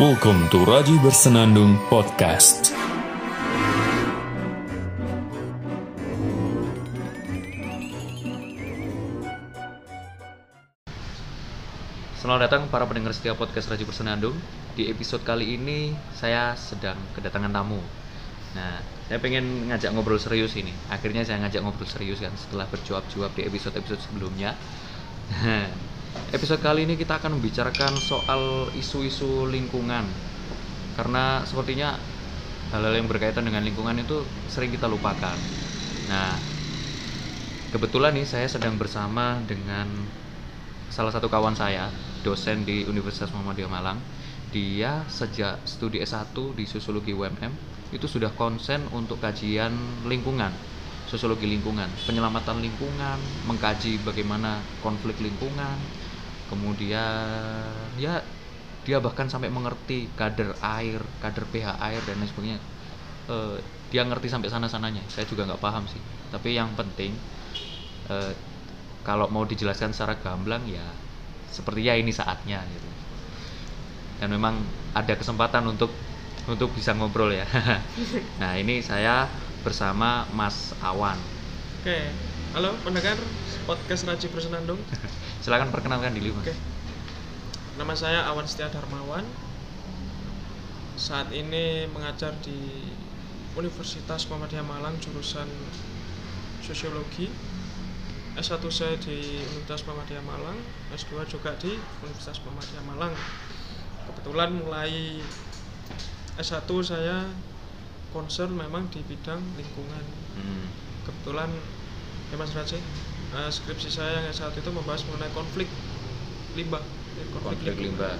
Welcome to Raji Bersenandung Podcast. Selamat datang para pendengar setia podcast Raji Bersenandung. Di episode kali ini saya sedang kedatangan tamu. Nah, saya pengen ngajak ngobrol serius ini. Akhirnya saya ngajak ngobrol serius kan setelah berjuap-juap di episode-episode sebelumnya. episode kali ini kita akan membicarakan soal isu-isu lingkungan. Karena sepertinya hal-hal yang berkaitan dengan lingkungan itu sering kita lupakan. Nah, kebetulan nih saya sedang bersama dengan salah satu kawan saya, dosen di Universitas Muhammadiyah Malang. Dia sejak studi S1 di Sosiologi UMM itu sudah konsen untuk kajian lingkungan, sosiologi lingkungan, penyelamatan lingkungan, mengkaji bagaimana konflik lingkungan. Kemudian ya dia bahkan sampai mengerti kadar air, kadar pH air dan lain sebagainya. Eh, dia ngerti sampai sana-sananya. Saya juga nggak paham sih. Tapi yang penting eh, kalau mau dijelaskan secara gamblang ya sepertinya ini saatnya gitu dan memang ada kesempatan untuk untuk bisa ngobrol ya nah ini saya bersama Mas Awan Oke, halo pendengar podcast Raji Bersenandung. silakan perkenalkan diri Mas Oke, nama saya Awan Setia Darmawan. Saat ini mengajar di Universitas Muhammadiyah Malang jurusan Sosiologi. S1 saya di Universitas Muhammadiyah Malang, S2 juga di Universitas Muhammadiyah Malang. Kebetulan mulai S1 saya concern memang di bidang lingkungan Hmm, kebetulan ya Mas Raji eh, skripsi saya yang S1 itu membahas mengenai konflik limbah Ya, konflik limbah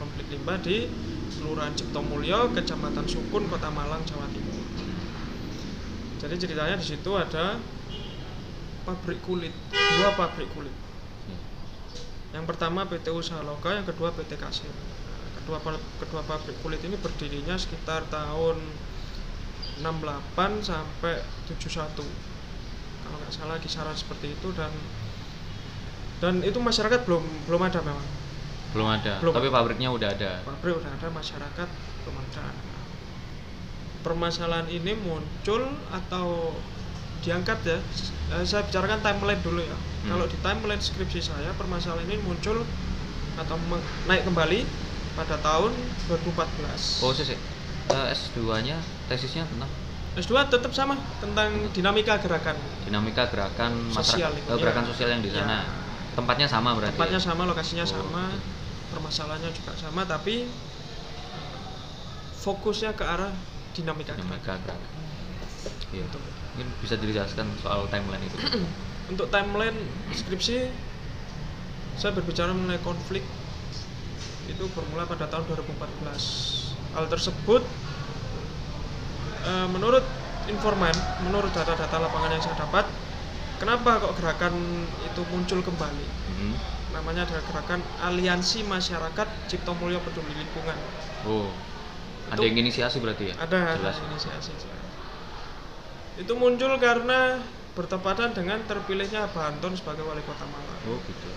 konflik limbah di Kelurahan Ciptomulyo, Kecamatan Sukun, Kota Malang, Jawa Timur. Jadi ceritanya di situ ada pabrik kulit, dua pabrik kulit. Ya. Yang pertama PT Usaha Loka, yang kedua PT Kasir. Nah, Kedua kedua pabrik kulit ini berdirinya sekitar tahun 68 sampai 71. Kalau nggak salah kisaran seperti itu dan dan itu masyarakat belum belum ada memang. belum ada Belum. tapi pabriknya udah ada Pabrik udah ada, masyarakat belum ada. Nah, Permasalahan ini muncul atau diangkat ya. eh, Saya bicarakan timeline dulu ya. Hmm. Kalau di timeline skripsi saya, permasalahan ini muncul atau naik kembali pada tahun 2014. oh sih S2 nya tesisnya tentang S2 tetap sama tentang dinamika gerakan. dinamika gerakan Sosial masyarakat eh, gerakan iya. sosial yang di Iya. sana tempatnya sama berarti Tempatnya ya? sama, lokasinya Oh, sama, permasalahannya juga sama, tapi fokusnya ke arah dinamika gerakan. dinamika gerakan iya mungkin bisa dijelaskan soal timeline itu Untuk timeline skripsi, saya berbicara mengenai konflik itu bermula pada tahun 2014. Hal tersebut eh, menurut informan, menurut data-data lapangan yang saya dapat, kenapa kok gerakan itu muncul kembali? Hmm. Namanya adalah gerakan Aliansi Masyarakat Cipto Mulyo Peduli Lingkungan. Oh, ada Itu- yang inisiasi berarti ya? Ada Jelas. inisiasi. Itu muncul karena bertepatan dengan terpilihnya Pak Anton sebagai wali kota Malang. Oh gitu.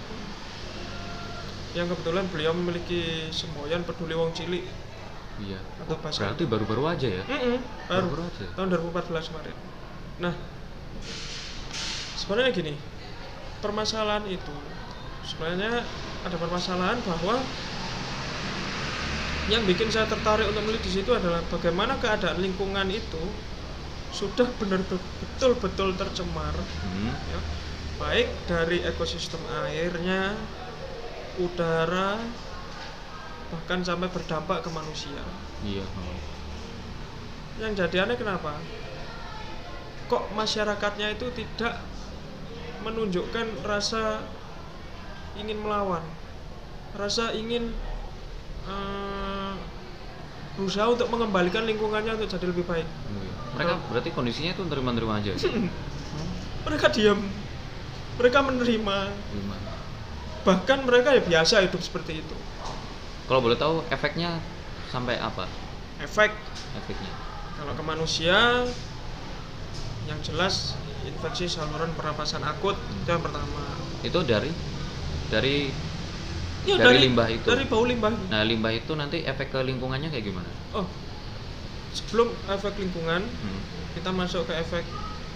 Yang kebetulan beliau memiliki semboyan peduli wong cilik. Iya. Atau bahasa- berarti baru-baru aja ya? Mm-mm, baru Baru aja. tahun 2014 kemarin. Nah, sebenarnya gini, permasalahan itu sebenarnya ada permasalahan bahwa yang bikin saya tertarik untuk melihat di situ adalah bagaimana keadaan lingkungan itu sudah benar betul-betul tercemar Hmm. ya. baik dari ekosistem airnya, udara, bahkan sampai berdampak ke manusia. Iya. oh. Yang jadi aneh kenapa? Kok masyarakatnya itu tidak menunjukkan rasa ingin melawan, rasa ingin eh, berusaha untuk mengembalikan lingkungannya untuk jadi lebih baik. Iya. Mereka berarti kondisinya itu terima-terima aja. Mereka diam, mereka menerima, bahkan mereka ya biasa hidup seperti itu. Kalau boleh tahu efeknya sampai apa? Efek Efeknya. kalau ke manusia yang jelas infeksi saluran pernapasan akut itu yang pertama Itu dari dari Ya, dari, limbah itu. Dari bau limbah. Nah, limbah itu nanti efek ke lingkungannya kayak gimana? Oh, sebelum efek lingkungan, Hmm. kita masuk ke efek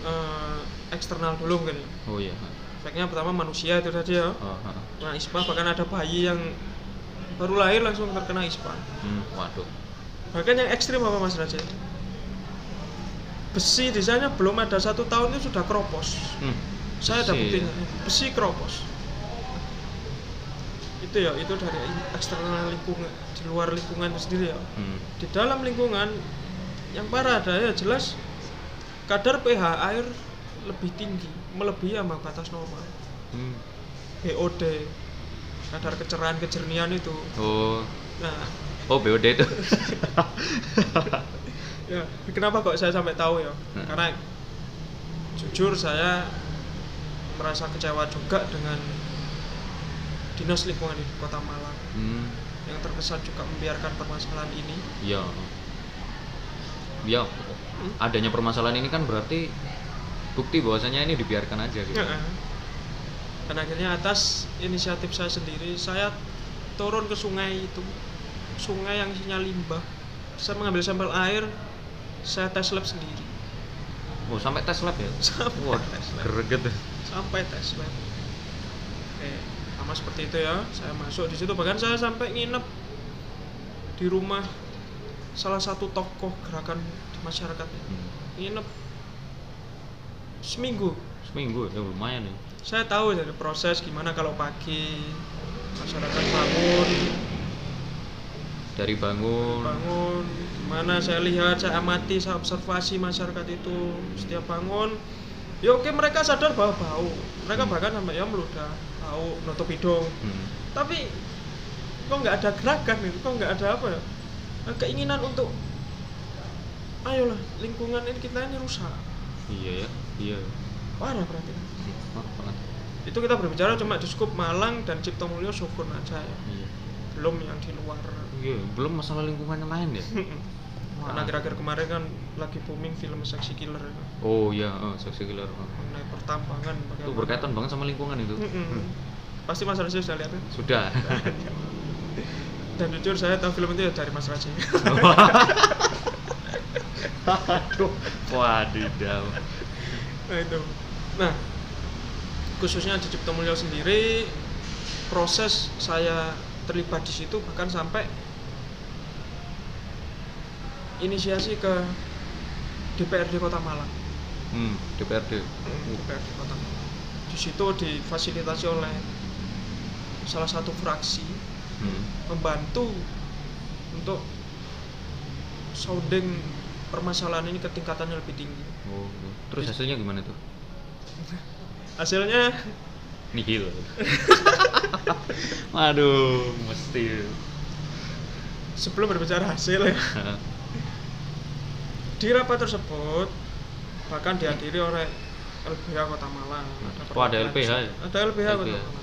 eh, eksternal dulu mungkin. Oh iya. Efeknya pertama manusia itu tadi ya. Oh, ha. Nah, ispa bahkan ada bayi yang baru lahir langsung terkena ispa. Hmm, waduh. Bahkan yang ekstrim apa Mas Raja? Besi di sana belum ada satu tahun itu sudah keropos. Hmm. Saya ada buktinya. Besi keropos. Itu ya, itu dari eksternal lingkungan, di luar lingkungan itu sendiri ya. Hmm. Di dalam lingkungan yang parah ada ya jelas kadar pH air lebih tinggi, melebihi ambang batas normal. Hmm. BOD, kadar kecerahan kejernihan itu. Oh. Nah, Oh, BOD itu. ya kenapa kok saya sampai tahu ya Hmm. karena jujur saya merasa kecewa juga dengan dinas lingkungan di kota Malang hmm. yang terkesan juga membiarkan permasalahan ini Iya. Ya, adanya permasalahan ini kan berarti bukti bahwasanya ini dibiarkan aja gitu. Ya, dan akhirnya atas inisiatif saya sendiri saya turun ke sungai itu sungai yang isinya limbah saya mengambil sampel air saya tes lab sendiri Oh, sampai tes lab ya? Sampai Wah, tes lab. greget. sampai tes lab oke sama seperti itu ya saya masuk di situ bahkan saya sampai nginep di rumah salah satu tokoh gerakan di masyarakat Hmm. nginep seminggu Seminggu ya lumayan ya. Saya tahu dari proses gimana kalau pagi masyarakat bangun. Dari bangun, bangun gimana saya lihat saya amati saya observasi masyarakat itu. Setiap bangun ya oke mereka sadar bahwa bau. Mereka bahkan sampai ya meludah bau nutup hidung. Hmm. tapi kok nggak ada gerakan itu kok nggak ada apa ya? Nah, keinginan untuk ayolah lingkungan ini kita ini rusak. Iya ya, iya. parah berarti. Hmm, maaf banget. Itu kita berbicara cuma di skup Malang dan Cipto Mulyo Sukun aja ya Iya. belum yang di luar Iya, belum masalah lingkungan yang lain ya. karena akhir-akhir kemarin kan lagi booming film seksi killer ya. Oh iya, oh, seksi killer. Oh. mengenai pertambangan Itu berkaitan banget sama lingkungan itu. Hmm. pasti Mas Raja sudah lihat kan? Sudah. dan jujur saya tahu film itu ya dari Mas Raja Aduh, wadidaw. nah itu nah khususnya di Cipto Mulyo sendiri proses saya terlibat di situ bahkan sampai inisiasi ke DPRD Kota Malang Hmm, DPRD. DPRD Kota Malang di situ difasilitasi oleh salah satu fraksi Hmm. membantu untuk sounding permasalahan ini ke tingkatan yang lebih tinggi Oh, terus hasilnya gimana tuh? hasilnya Nihil. Waduh, mesti. sebelum berbicara hasil ya di rapat tersebut bahkan dihadiri oleh LBH Kota Malang Oh, ada LBH ya? ada LBH Kota LBH. Malang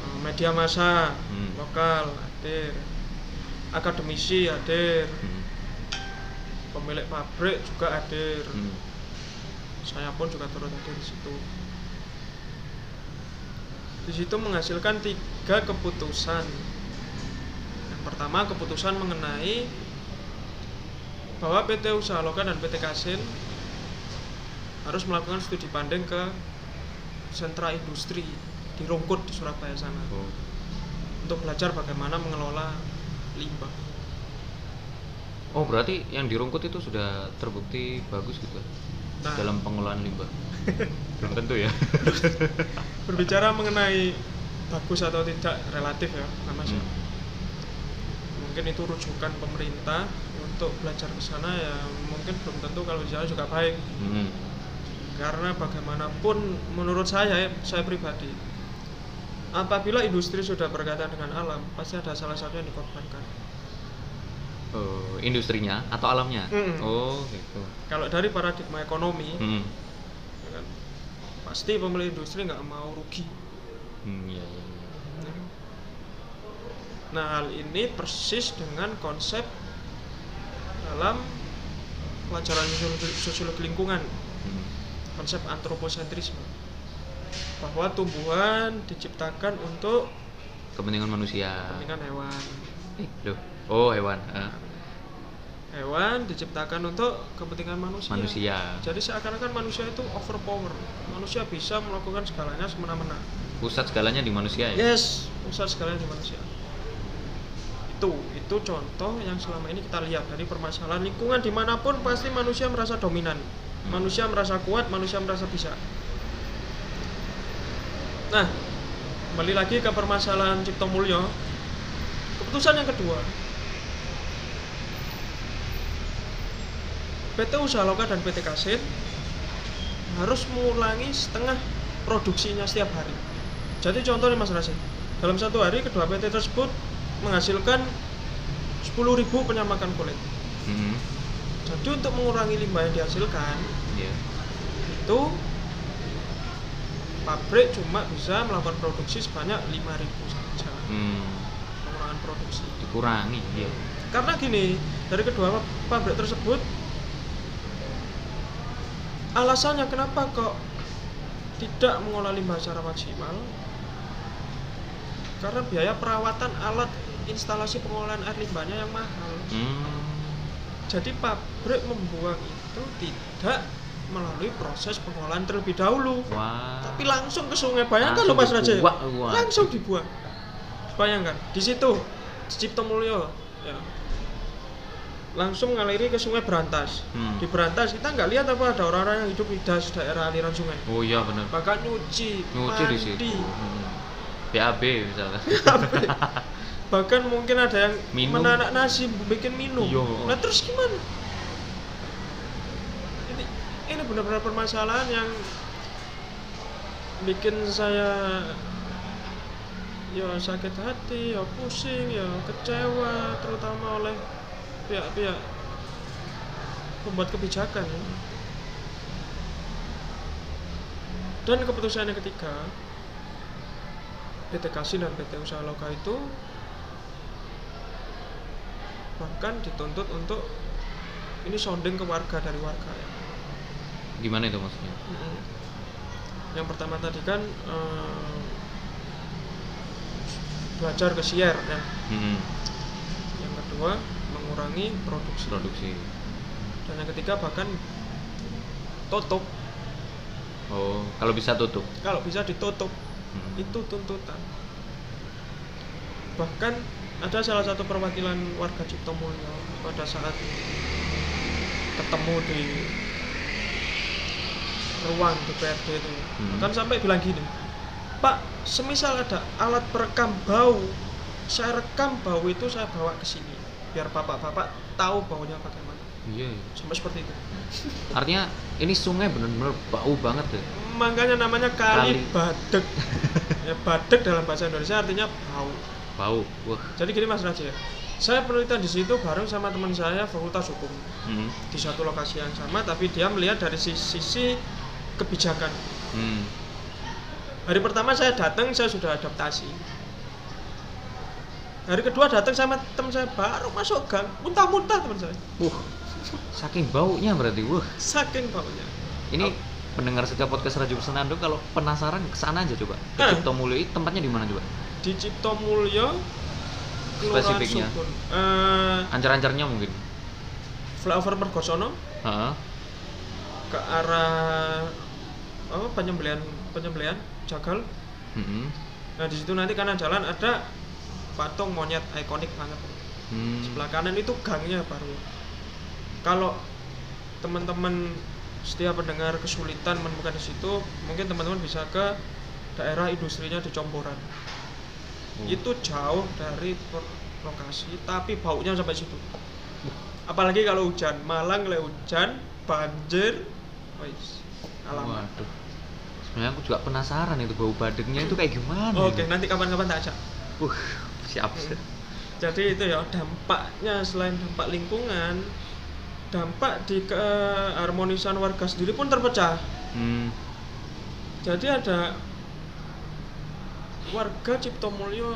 Eh, media massa Hmm. lokal hadir akademisi hadir Hmm. pemilik pabrik juga hadir Hmm. Saya pun juga turut hadir di situ. Di situ menghasilkan tiga keputusan. Yang pertama keputusan mengenai bahwa PT Usaha Lokal dan PT Kasin harus melakukan studi banding ke sentra industri di Rungkut di Surabaya sana. Oh. untuk belajar bagaimana mengelola limbah. Oh, berarti yang dirungkut itu sudah terbukti bagus gitu Nah. dalam pengelolaan limbah. Belum tentu ya. berbicara mengenai bagus atau tidak relatif ya Mas. Hmm. mungkin itu rujukan pemerintah untuk belajar ke sana ya mungkin belum tentu kalau di sana juga baik Hmm. karena bagaimanapun menurut saya saya pribadi apabila industri sudah berkaitan dengan alam pasti ada salah satu yang dikorbankan Oh, industrinya atau alamnya? Mm. Oh, gitu. kalau dari paradigma ekonomi Hmm. ya kan, pasti pemilik industri nggak mau rugi Hmm, iya, iya, iya. nah hal ini persis dengan konsep dalam pelajaran sosiologi, sosiologi lingkungan Hmm. konsep antroposentrisme bahwa tumbuhan diciptakan untuk kepentingan manusia kepentingan hewan eh, loh oh hewan eh, hewan diciptakan untuk kepentingan manusia. Manusia. Jadi seakan-akan manusia itu overpower. Manusia bisa melakukan segalanya semena-mena. Pusat segalanya di manusia ya? Yes pusat segalanya di manusia. Itu itu contoh yang selama ini kita lihat dari permasalahan lingkungan. Di mana pun pasti manusia merasa dominan. Manusia merasa kuat manusia merasa bisa. Nah kembali lagi ke permasalahan Cipto Mulyo. Keputusan yang kedua PT Usaha Loka dan PT Kasin harus mengulangi setengah produksinya setiap hari. Jadi contohnya Mas Rasid, dalam satu hari kedua PT tersebut menghasilkan 10.000 penyamakan kulit. Mhm. Jadi untuk mengurangi limbah yang dihasilkan Iya. itu pabrik cuma bisa melakukan produksi sebanyak 5.000 saja Hmm, pengurangan produksi. dikurangi iya Karena gini, dari kedua pabrik tersebut alasannya kenapa kok tidak mengolah limbah secara maksimal? Karena biaya perawatan alat instalasi pengolahan air limbahnya yang mahal. hmm. Jadi pabrik membuang itu tidak melalui proses pengolahan terlebih dahulu, wah tapi langsung ke sungai. Bayangkan loh Mas Langsung Raja. Langsung dibuang. Bayangkan di situ Cipto Mulyo ya. Langsung ngaliri ke Sungai Berantas. Hmm. Di Berantas kita nggak lihat apa ada orang-orang yang hidup di das daerah aliran sungai. oh iya bener Bahkan nyuci, nyuci di mandi. situ hmm. BAB misalnya Bahkan mungkin ada yang Minum. menanak nasi, bikin minum. Iya. Nah terus gimana? Ini ini benar-benar permasalahan yang bikin saya ya sakit hati, ya pusing, ya kecewa, terutama oleh pihak-pihak pembuat kebijakan. Dan keputusan yang ketiga, PT Kasin dan PT Usaha Loka itu bahkan dituntut untuk ini sounding ke warga dari warga ya. gimana itu maksudnya. Yang pertama tadi kan eh, belajar ke siar ya. hmm. Yang kedua mengurangi produksi. produksi Dan yang ketiga bahkan tutup. oh kalau bisa tutup Kalau bisa ditutup Hmm. itu tuntutan. Bahkan ada salah satu perwakilan warga Cipto Mulyo pada saat ketemu di ruang DPRD itu Hmm. kan sampai bilang gini Pak semisal ada alat perekam bau saya rekam bau itu saya bawa ke sini biar bapak-bapak tahu baunya bagaimana. Iya sampai seperti itu. Artinya ini sungai bener-bener bau banget deh makanya namanya kali, Kali. badek ya, badek dalam bahasa Indonesia artinya bau. Bau wah. Jadi gini Mas Raja. Saya penelitian di situ bareng sama teman saya fakultas hukum. Hmm. di satu lokasi yang sama tapi dia melihat dari sisi, sisi kebijakan. Hmm. hari pertama saya datang saya sudah adaptasi hari kedua datang sama teman saya baru masuk gang. Muntah-muntah teman saya. Wah, saking baunya berarti wah saking baunya. Ini pendengar setiap podcast Radio Senandung kalau penasaran ke sana aja coba. Ke Eh. Cipto Mulyo tempatnya di mana coba? Di Cipto Mulyo Spesifiknya. Eh ancar-ancarnya mungkin. Flyover Mergosono. Heeh. ke arah apa penyembelian penyembelian jagal. Mm-mm. nah di situ nanti kanan jalan ada patung monyet ikonik banget Hmm. sebelah kanan itu gangnya baru kalau teman-teman setiap pendengar kesulitan menemukan di situ mungkin teman-teman bisa ke daerah industrinya di Comboran Oh. itu jauh dari lokasi tapi baunya sampai situ apalagi kalau hujan Malang kalau hujan banjir wis alamat Waduh. Sebenarnya aku juga penasaran itu bau badengnya itu kayak gimana. oke itu? nanti kapan-kapan tak ajak Uh, siap. Hmm. jadi itu ya dampaknya selain dampak lingkungan dampak di keharmonisan warga sendiri pun terpecah Hmm. jadi ada warga Cipto Mulyo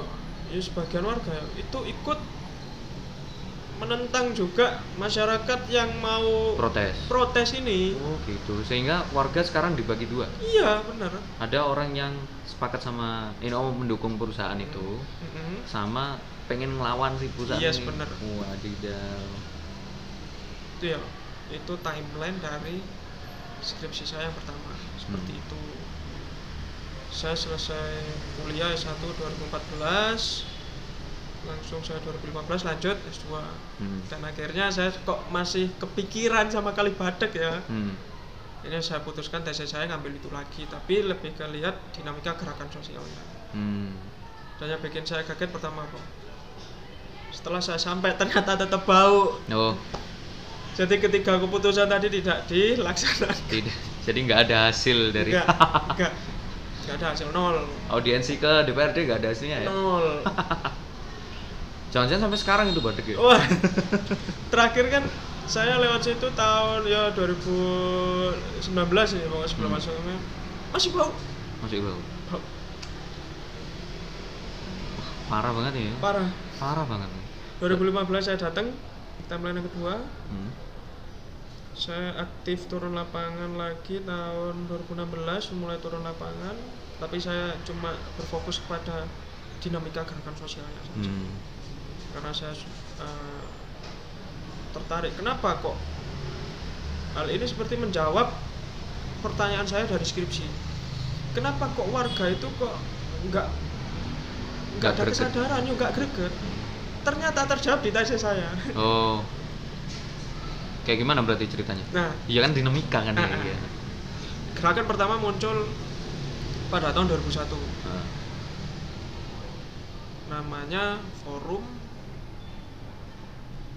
ya sebagian warga itu ikut menentang juga masyarakat yang mau protes. protes ini. Oh gitu. Sehingga warga sekarang dibagi dua. Iya benar. Ada orang yang sepakat sama ini oh, mendukung perusahaan itu Mm-mm. sama pengen ngelawan si perusahaan Yes, ini. bener. wadidaw. Itu ya itu timeline dari skripsi saya yang pertama. Seperti Hmm. itu. Saya selesai kuliah S1 2014 langsung saya 2015 lanjut S2 hmm. dan akhirnya saya kok masih kepikiran sama kali badek ya. Hmm. ini saya putuskan tesis saya ngambil itu lagi tapi lebih ke lihat dinamika gerakan sosialnya. Hmm. dan yang bikin saya kaget pertama apa? Setelah saya sampai ternyata tetap bau. Oh. Jadi ketika keputusan tadi tidak dilaksanakan. Tidak. Jadi nggak ada hasil dari enggak enggak enggak ada hasil nol. Audiensi ke DPRD nggak ada hasilnya ya? Nol jangan-jangan sampai sekarang itu badek ya? Wah. Terakhir kan saya lewat situ tahun ya 2019 ya pokoknya sebelum Hmm. masuk ini masih bau. Masih bau? Bau. parah banget ya. Parah. Parah banget. 2015 saya datang timeline yang kedua. Hmm. saya aktif turun lapangan lagi tahun 2016 mulai turun lapangan. Tapi saya cuma berfokus pada dinamika gerakan sosialnya saja Hmm. Karena saya eh, tertarik kenapa kok hal ini seperti menjawab pertanyaan saya dari skripsi kenapa kok warga itu kok nggak nggak ada greget. kesadaran nggak greget ternyata terjawab di tesis saya oh kayak gimana berarti ceritanya nah iya kan dinamika kan Ah, ya ah. iya. gerakan pertama muncul pada tahun 2001 Ah. namanya Forum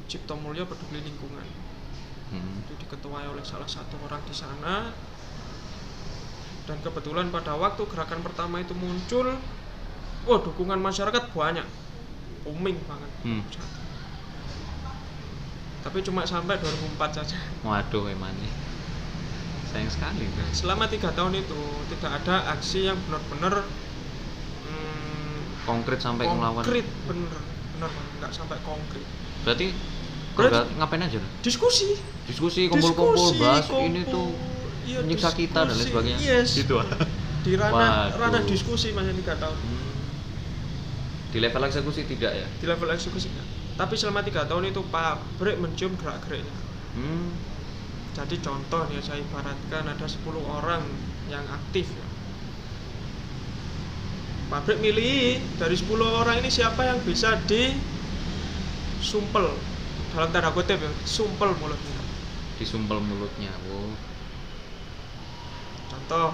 Cipto Mulyo Peduli Lingkungan. Hmm. itu diketuai oleh salah satu orang di sana. Dan kebetulan pada waktu gerakan pertama itu muncul wah dukungan masyarakat banyak. Booming banget. Hmm. tapi cuma sampai 2004 saja. Waduh emang nih sayang sekali tuh. selama tiga tahun itu tidak ada aksi yang benar-benar hmm, konkret sampai ngelawan. konkret bener bener nggak sampai konkret. Berarti Berarti- ngapain aja diskusi diskusi kumpul-kumpul bahas kumpul. ini tuh Iya, menyiksa kita dan lain sebagainya yes gitu ah. di ranah Waduh. ranah diskusi masih tiga tahun Hmm. di level eksekusi tidak ya di level eksekusi enggak. tapi selama tiga tahun itu pabrik mencium gerak geriknya hmm. jadi contoh nih saya ibaratkan ada 10 orang yang aktif ya. pabrik milih dari 10 orang ini siapa yang bisa disumpel dalam tanda kutip ya sumpel mulutnya. Disumpel mulutnya wow contoh.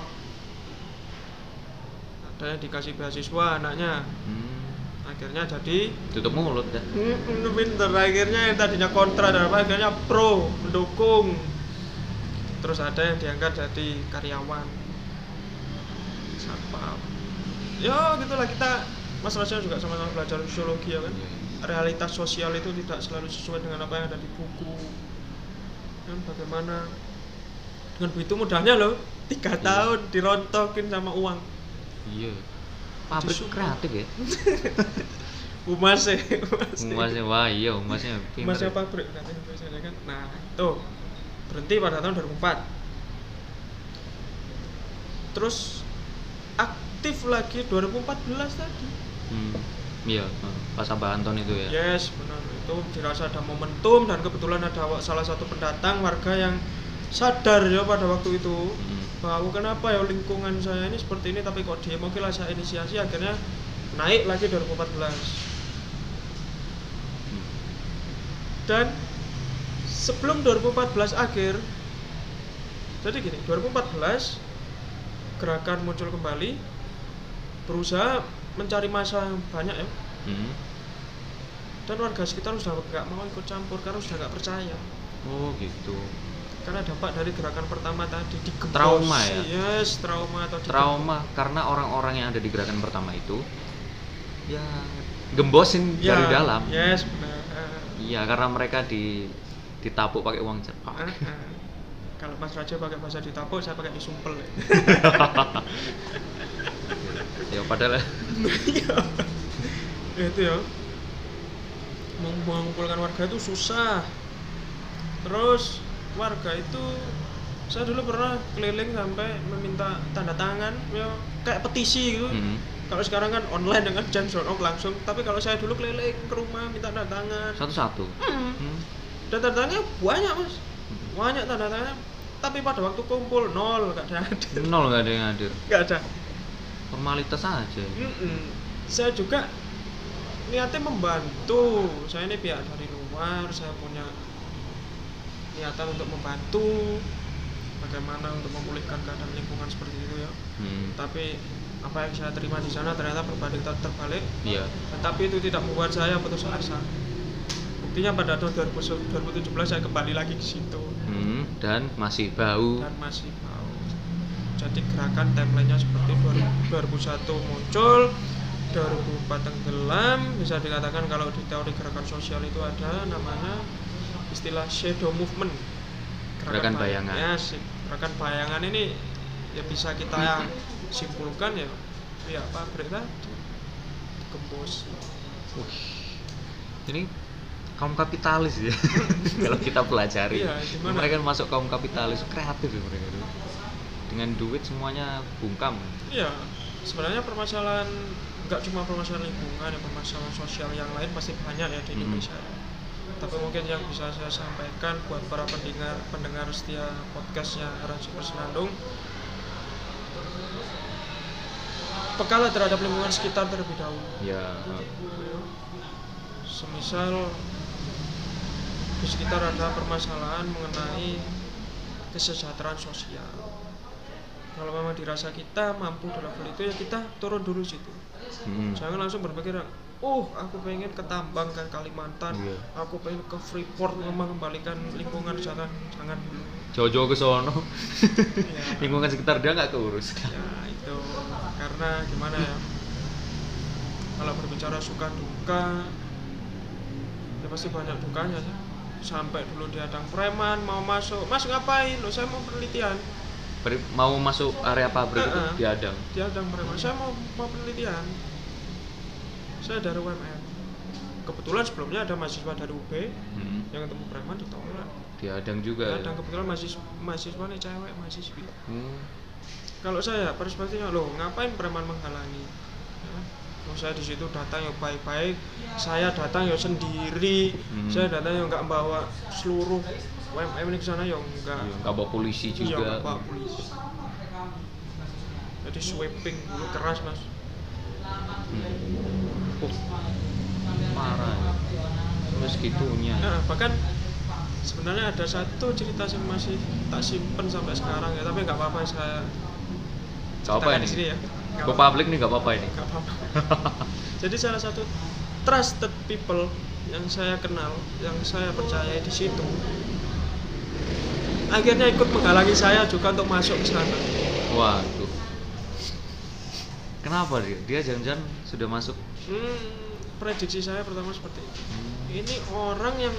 Ada yang dikasih beasiswa anaknya. Hmm. akhirnya jadi tutup mulut Hmm, pinter. Akhirnya yang tadinya kontra dan apa akhirnya pro mendukung. Terus ada yang diangkat jadi karyawan. Satpam ya gitulah kita. Mas Rasya juga sama-sama belajar sosiologi ya kan? Iya. Realitas sosial itu tidak selalu sesuai dengan apa yang ada di buku kan bagaimana dengan begitu mudahnya loh tiga Iya. tahun dirontokin sama uang iya pabrik Disumpel. kreatif ya umas ya umas umasnya wah iya umasnya pinter Masnya ya. pabrik katanya biasanya kan. Nah, itu berhenti pada tahun 2004. Terus aktif lagi 2014 tadi. hmm. Iya pas Abah Anton itu ya Yes, benar. Itu dirasa ada momentum dan kebetulan ada salah satu pendatang warga yang sadar ya pada waktu itu Hmm. bahwa kenapa ya lingkungan saya ini seperti ini tapi kok oke lah saya inisiasi akhirnya naik lagi 2014 Hmm. dan sebelum 2014 akhir jadi gini 2014 gerakan muncul kembali berusaha mencari masa yang banyak ya Hmm. dan warga sekitar sudah nggak mau ikut campur karena sudah nggak percaya oh gitu karena dampak dari gerakan pertama tadi digembosi Trauma ya? yes trauma atau trauma karena orang-orang yang ada di gerakan pertama itu ya gembosin Ya, dari dalam yes benar iya karena mereka di ditapuk pakai uang cepak Ah, ah. kalau Mas Raja pakai bahasa ditapuk saya pakai disumpel ya. ya padahal. Ya, itu ya meng- mengumpulkan warga itu susah terus warga itu saya dulu pernah keliling sampai meminta tanda tangan ya kayak petisi gitu Hmm. kalau sekarang kan online dengan jam sonok langsung tapi kalau saya dulu keliling ke rumah minta tanda tangan Satu-satu. Hmm. Hmm. dan tanda tangannya banyak mas banyak tanda tangannya tapi pada waktu kumpul nol gak ada yang hadir Nol nggak ada yang hadir. gak ada Formalitas aja. Mm-mm. saya juga niatnya membantu saya ini pihak dari luar saya punya niatan untuk membantu bagaimana untuk memulihkan keadaan lingkungan seperti itu ya Hmm. tapi apa yang saya terima di sana ternyata berbanding ter- terbalik Iya. tetapi itu tidak membuat saya putus asa buktinya pada tahun 2000 2017 saya kembali lagi ke situ Hmm. Dan masih bau. dan masih jadi gerakan timelinenya seperti 2000 2001 muncul 2004 tenggelam bisa dikatakan kalau di teori gerakan sosial itu ada namanya istilah shadow movement Gerakan bay- bayangan. ya gerakan bayangan ini ya bisa kita simpulkan ya ya pabrik tadi gembos Wih. Ini kaum kapitalis ya. Kalau kita pelajari. Iya, mereka masuk kaum kapitalis kreatif ya mereka itu. Dengan duit semuanya bungkam. Iya, sebenarnya permasalahan nggak cuma permasalahan lingkungan, ya permasalahan sosial yang lain pasti banyak ya di Mhm. Indonesia. Tapi mungkin yang bisa saya sampaikan buat para pendengar pendengar setia podcastnya Ransu Bersenandung, pekalah terhadap lingkungan sekitar terlebih dahulu. Ya. Semisal di sekitar ada permasalahan mengenai kesejahteraan sosial. Kalau memang dirasa kita mampu di level itu ya kita turun dulu situ. Hmm. Jangan langsung berpikir, oh aku pengen ke Tambang ke Kalimantan, Iya. aku pengen ke Freeport mengembalikan lingkungan jangan jangan dulu. Jauh-jauh ke sono. Ya, Lingkungan sekitar dia nggak keurus. ya itu karena gimana ya? Kalau berbicara suka duka, ya pasti banyak dukanya sih. Sampai dulu diadang preman mau masuk, mas ngapain? Lo saya mau penelitian. Beri- Mau masuk area pabrik itu Heeh. diadang. diadang preman saya mau mau penelitian saya dari UMN kebetulan sebelumnya ada mahasiswa dari UB Hmm. yang ketemu preman ditolak Diadang juga. ya. diadang kebetulan mahasiswa mahasiswa nih cewek mahasiswi Hmm. kalau saya perspektifnya loh ngapain preman menghalangi ya, loh, saya di situ datang ya baik-baik saya datang ya sendiri Hmm. saya datang ya nggak bawa seluruh UMM ke sana ya enggak Iya, nggak bawa polisi Iya, juga. nggak bawa polisi jadi sweeping dulu keras mas Hmm. Oh, parah. Terus gitunya. Nah, bahkan sebenarnya ada satu cerita yang masih tak simpen sampai sekarang ya, tapi nggak apa-apa saya Gak apa ini? di sini ya. Apa-apa. publik nih gak apa-apa ini. Nggak apa-apa. Jadi salah satu trusted people yang saya kenal, yang saya percaya di situ, akhirnya ikut menghalangi saya juga untuk masuk ke sana. Waduh. Kenapa dia? Dia jangan-jangan sudah masuk. Hmm, prediksi saya pertama seperti itu. Hmm. Ini orang yang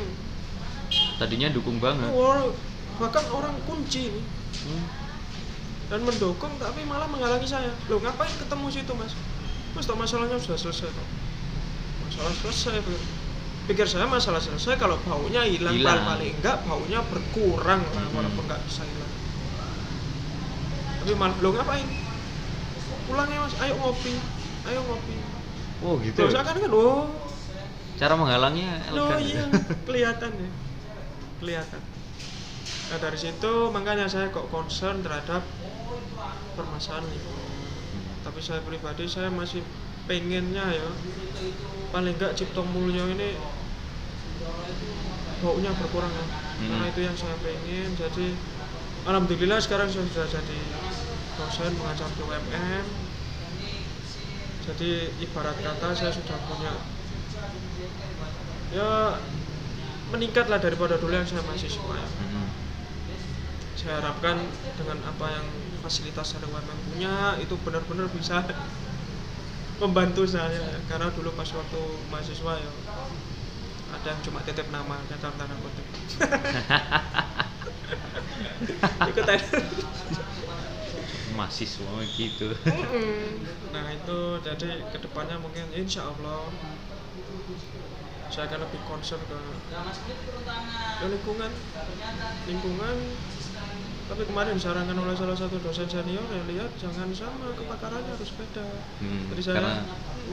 Tadinya dukung banget. orang bahkan orang kunci ini Hmm. dan mendukung tapi malah menghalangi saya loh ngapain ketemu situ mas mas masalahnya sudah selesai masalah selesai pikir, pikir saya masalah selesai kalau baunya hilang Hilang. paling paling enggak baunya berkurang lah Hmm. walaupun nggak bisa hilang tapi malah lo ngapain pulang ya mas ayo ngopi ayo ngopi Oh gitu. Loh, ya? kan kan oh Cara menghalangnya Oh elegan. iya, kelihatan ya. Kelihatan. Nah dari situ makanya saya kok concern terhadap permasalahan ini. Tapi saya pribadi saya masih pengennya ya paling enggak Cipto Mulyo ini baunya berkurang ya. Karena itu yang saya pengen. Jadi alhamdulillah sekarang saya sudah jadi dosen mengajar di UMM. Jadi ibarat kata saya sudah punya ya meningkat lah daripada dulu yang saya mahasiswa ya. Hmm. saya harapkan dengan apa yang fasilitas dari UMM punya itu benar-benar bisa membantu saya karena dulu pas waktu mahasiswa ya ada yang cuma titip nama dalam tanda kutip. Ikut aja. Mahasiswa gitu. Nah itu jadi ke depannya mungkin insya Allah saya akan lebih concern ke ke lingkungan. Lingkungan tapi kemarin disarankan oleh salah satu dosen senior ya lihat jangan sama kebakarannya harus beda. Hmm, Jadi saya- karena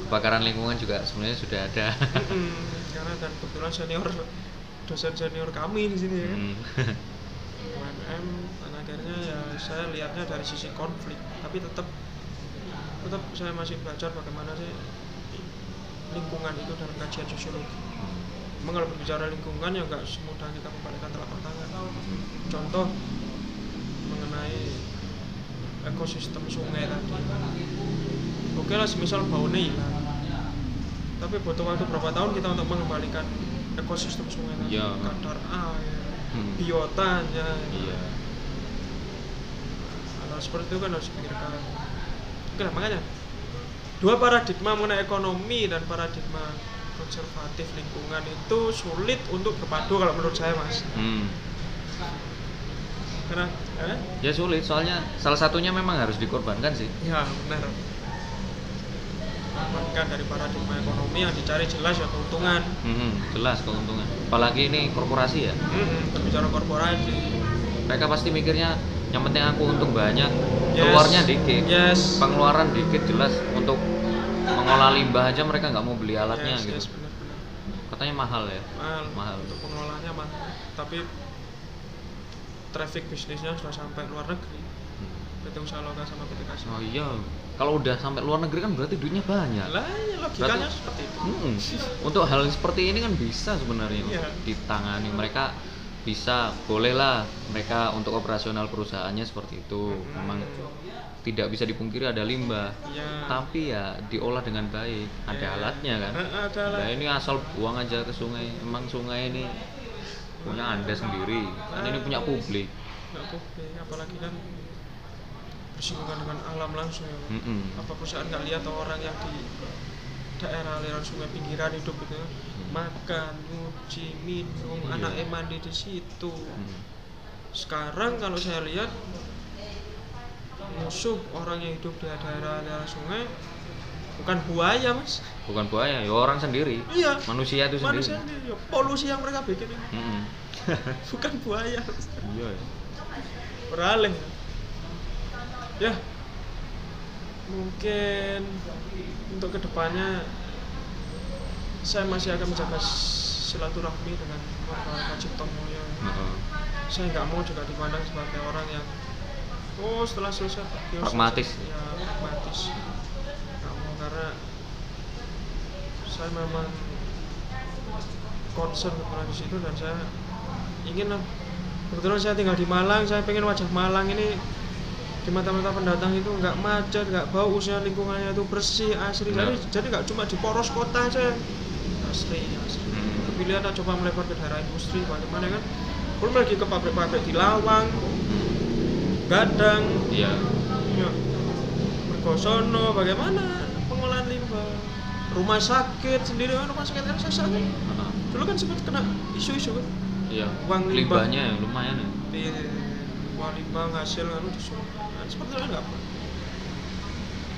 kebakaran lingkungan juga sebenarnya sudah ada. Mm-mm, karena dan kebetulan senior dosen senior kami di sini ya. Kan Hmm. UMM dan akhirnya ya saya lihatnya dari sisi konflik. Tapi tetap tetap saya masih belajar bagaimana sih lingkungan itu dalam kajian sosiologi. Memang kalau berbicara lingkungan ya nggak semudah kita membalikkan telapak tangan. Contoh mengenai ekosistem sungai tadi. Oke lah semisal baunya hilang. Tapi butuh waktu berapa tahun kita untuk mengembalikan ekosistem sungai tadi? Iya. kadar air Hmm. biotanya iya. Hal seperti itu kan harus dipikirkan. Oke lah, makanya. Dua paradigma mengenai ekonomi dan paradigma konservatif lingkungan itu sulit untuk berpadu kalau menurut saya mas. Hmm. karena eh? ya sulit soalnya salah satunya memang harus dikorbankan sih. Ya benar. Korbankan dari paradigma ekonomi yang dicari jelas ya keuntungan? Hmm, jelas keuntungan. Apalagi ini korporasi ya. Mm-mm, berbicara korporasi. Mereka pasti mikirnya yang penting aku untung banyak. Yes. keluarnya dikit. Yes. Pengeluaran dikit jelas. Untuk mengolah limbah aja mereka nggak mau beli alatnya yes, gitu. yes, benar-benar katanya mahal ya. Mahal, Mahal. untuk pengelolaannya mahal tapi traffic bisnisnya sudah sampai luar negeri Hmm. PT Usaha Lokal sama PT Kasih oh iya kalau udah sampai luar negeri kan berarti duitnya banyak. Lah ya logikanya Berarti- seperti itu. Mm-mm. untuk hal seperti ini kan bisa sebenarnya. Iya. ditangani mereka bisa bolehlah mereka untuk operasional perusahaannya seperti itu. Memang tidak bisa dipungkiri ada limbah. Ya tapi ya diolah dengan baik. Ada Iya. alatnya kan. Ada lah nah ini asal buang aja ke sungai. Emang sungai ini punya anda sendiri kan ini punya publik oke apalagi kan bersinggungan dengan alam langsung ya. Mm-mm. apa perusahaan nggak lihat orang yang di daerah aliran sungai pinggiran hidup gitu ya makan nyuci minum Iya. anaknya mandi di situ Mm. sekarang kalau saya lihat musuh orang yang hidup di daerah daerah sungai bukan buaya mas. Bukan buaya ya orang sendiri. Iya. Manusia itu sendiri. manusia sendiri polusi yang mereka bikin ini. Mm-mm. bukan buaya Mas. iya ya. beralih ya. Mungkin untuk ke depannya saya masih akan menjaga silaturahmi dengan warga Cipto Mulyo Heeh. saya nggak mau juga dipandang sebagai orang yang oh setelah selesai ya, Pragmatis. ya pragmatis karena saya memang concern di situ dan saya ingin kebetulan saya tinggal di Malang saya pengen wajah Malang ini di mata-mata pendatang itu nggak macet nggak bau usia lingkungannya itu bersih asri. Jadi Benar. jadi nggak cuma di poros kota aja asri asri. Hmm. pilihan coba melebar ke daerah industri bagaimana kan? Belum lagi ke pabrik-pabrik di Lawang Gadang. Iya. Ya. Mergosono bagaimana rumah sakit sendiri kan rumah sakit RSS kan Heeh. dulu kan sempat kena isu-isu kan? Iya Uang limbah. limbahnya ya, lumayan ya. Di uang limbah hasil kan disuruh. Nah, seperti itu nggak apa.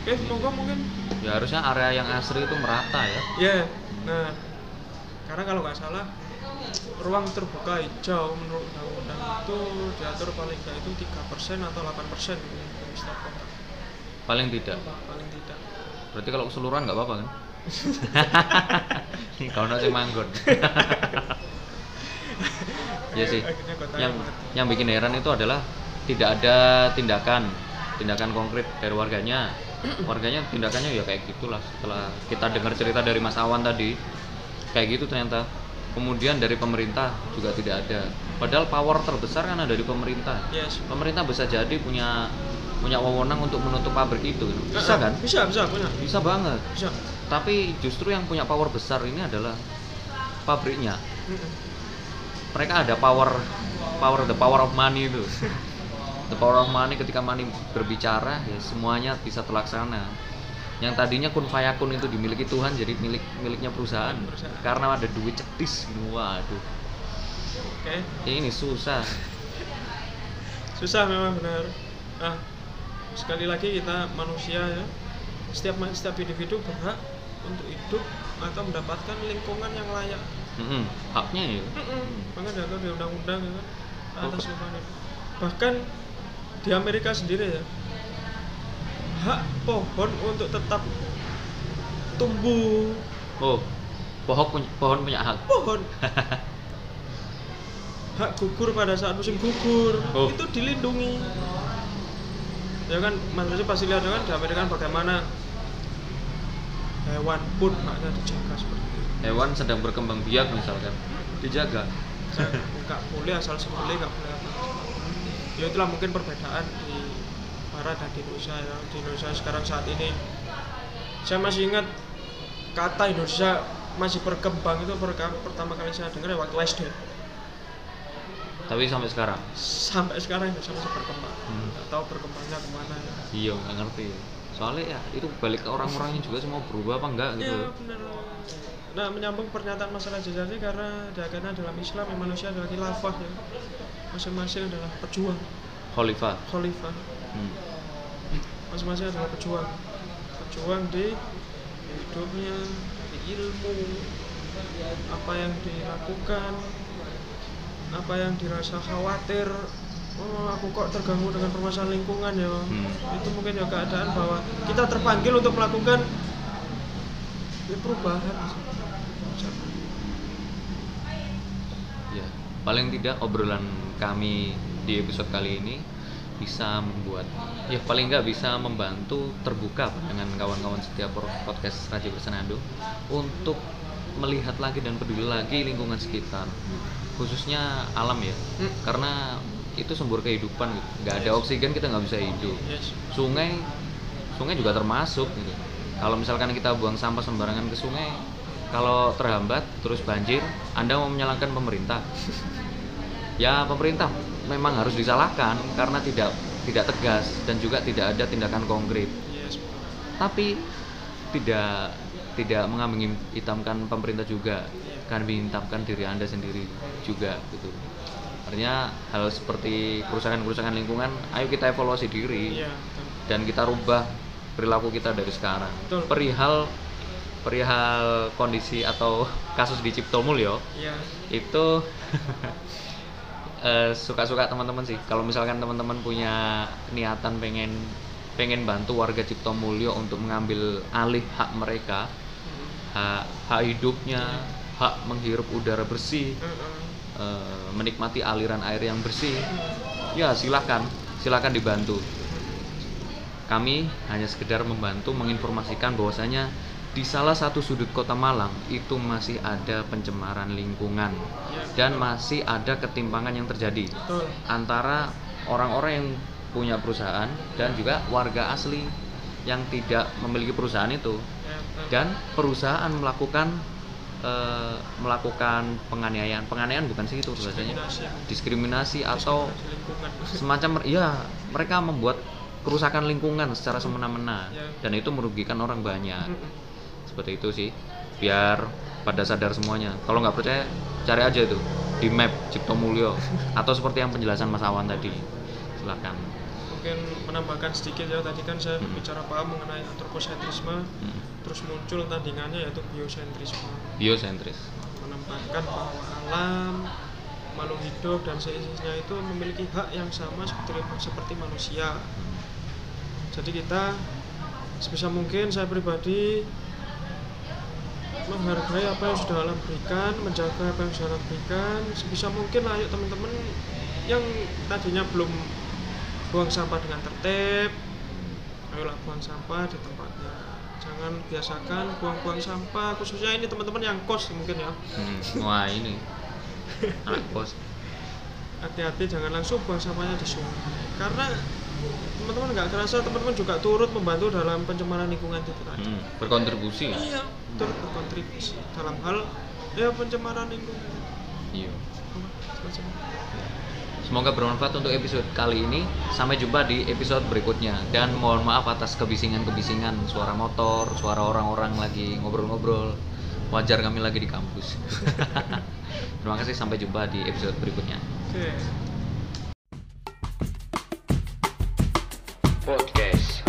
Oke monggo mungkin ya harusnya area yang asri itu merata ya. Ya nah karena kalau nggak salah ruang terbuka hijau menurut undang-undang itu diatur paling nggak itu tiga persen atau 8 persen dari setiap kota paling tidak. Paling tidak. Berarti kalau keseluruhan nggak apa-apa kan kalau nasi manggon. Ya sih. Yang yang bikin heran itu adalah tidak ada tindakan tindakan konkret dari warganya. Warganya tindakannya ya kayak gitulah setelah kita dengar cerita dari Mas Awan tadi. Kayak gitu ternyata. Kemudian dari pemerintah juga tidak ada. Padahal power terbesar kan ada di pemerintah. Yes pemerintah bisa jadi punya punya wewenang untuk menutup pabrik itu gitu. bisa kan? bisa bisa punya. Bisa banget. Bisa tapi justru yang punya power besar ini adalah pabriknya. Mereka ada power power the power of money itu. The power of money ketika money berbicara ya semuanya bisa terlaksana. Yang tadinya kun fayakun itu dimiliki Tuhan jadi milik miliknya perusahaan, Perusahaan. karena ada duit cetis waduh. Oke. Ya ini susah. Susah memang benar. Nah sekali lagi kita manusia ya setiap setiap individu berhak untuk hidup atau mendapatkan lingkungan yang layak Mm-mm. haknya ya makanya diatur di undang-undang ya kan atas lingkungan hidup. bahkan di Amerika sendiri ya hak pohon untuk tetap tumbuh oh pohon punya pohon punya hak pohon hak gugur pada saat musim gugur Oh. itu dilindungi ya kan Resi pasti lihat ya kan di Amerika kan bagaimana hewan pun haknya dijaga seperti itu. Hewan sedang berkembang biak misalkan. Dijaga? Nggak boleh asal sembelih nggak boleh. Apa ya itulah mungkin perbedaan di barat dan di Indonesia ya. Di Indonesia sekarang saat ini. Saya masih ingat kata Indonesia masih berkembang itu pertama kali saya dengar ya waktu SD tapi sampai sekarang? Sampai sekarang Indonesia masih berkembang. Hmm. nggak tahu berkembangnya ke mana ya. Iya nggak ngerti soalnya ya itu balik ke orang-orangnya juga semua berubah apa enggak gitu Iya benar. Nah menyambung pernyataan masalah jajari karena diajarkan dalam Islam yang manusia adalah khilafah ya. Masing-masing adalah pejuang, khalifah khalifah. hmm. Masing-masing adalah pejuang, pejuang di hidupnya, di ilmu, apa yang dilakukan, apa yang dirasa khawatir. Oh, aku kok terganggu dengan permasalahan lingkungan ya. Hmm. Itu mungkin ya keadaan bahwa kita terpanggil untuk melakukan ya, perubahan. ya paling tidak obrolan kami di episode kali ini bisa membuat ya paling nggak bisa membantu terbuka dengan kawan-kawan setiap podcast Radio Bersenandung untuk melihat lagi dan peduli lagi lingkungan sekitar khususnya alam ya Hmm. karena itu sumber kehidupan gitu. nggak ada oksigen kita nggak bisa hidup Yes. sungai sungai juga termasuk gitu. Kalau misalkan kita buang sampah sembarangan ke sungai, kalau terhambat terus banjir, Anda mau menyalahkan pemerintah? ya pemerintah memang harus disalahkan karena tidak tidak tegas dan juga tidak ada tindakan konkret. Yes. Tapi tidak tidak mengambing hitamkan pemerintah juga, kan hitamkan diri Anda sendiri juga gitu. Artinya hal seperti kerusakan-kerusakan lingkungan, ayo kita evaluasi diri Iya. betul. dan kita rubah perilaku kita dari sekarang. Betul. Perihal perihal kondisi atau kasus di Cipto Mulyo Iya. itu eh, suka-suka teman-teman sih. Kalau misalkan teman-teman punya niatan pengen pengen bantu warga Cipto Mulyo untuk mengambil alih hak mereka, hak, hak hidupnya, hak menghirup udara bersih. Eh, menikmati aliran air yang bersih, ya silakan, silakan dibantu. Kami hanya sekedar membantu menginformasikan bahwasanya di salah satu sudut kota Malang itu masih ada pencemaran lingkungan dan masih ada ketimpangan yang terjadi antara orang-orang yang punya perusahaan dan juga warga asli yang tidak memiliki perusahaan itu. Ya, dan perusahaan melakukan eh, melakukan penganiayaan penganiayaan bukan sih itu bahasanya Diskriminasi. diskriminasi atau Diskriminasi lingkungan. semacam ya mereka membuat kerusakan lingkungan secara semena-mena Ya. dan itu merugikan orang banyak seperti itu sih biar pada sadar semuanya kalau nggak percaya cari aja itu di map Cipto Mulyo atau seperti yang penjelasan Mas Awan tadi silakan Mungkin menambahkan sedikit ya tadi kan saya Hmm. bicara paham mengenai antroposentrisme, Hmm. Terus muncul tandingannya yaitu biosentrisme. biosentris menempatkan bahwa alam, makhluk hidup dan seisinya itu memiliki hak yang sama seperti seperti manusia. Jadi kita sebisa mungkin saya pribadi menghargai apa yang sudah alam berikan, menjaga apa yang sudah alam berikan. Sebisa mungkin ayo teman-teman yang tadinya belum buang sampah dengan tertib, ayolah buang sampah di tempatnya. Jangan biasakan buang-buang sampah, khususnya ini teman-teman yang kos mungkin ya. Hmm, wah ini. Anak kos. Hati-hati jangan langsung buang sampahnya di sungai karena teman-teman nggak kerasa teman-teman juga turut membantu dalam pencemaran lingkungan itu tadi Hmm, berkontribusi ya? Iya turut berkontribusi dalam hal ya pencemaran lingkungan. Iya. Semacam. Semoga bermanfaat untuk episode kali ini. Sampai jumpa di episode berikutnya. Dan mohon maaf atas kebisingan-kebisingan suara motor, suara orang-orang lagi ngobrol-ngobrol. Wajar kami lagi di kampus. Terima kasih sampai jumpa di episode berikutnya. Podcast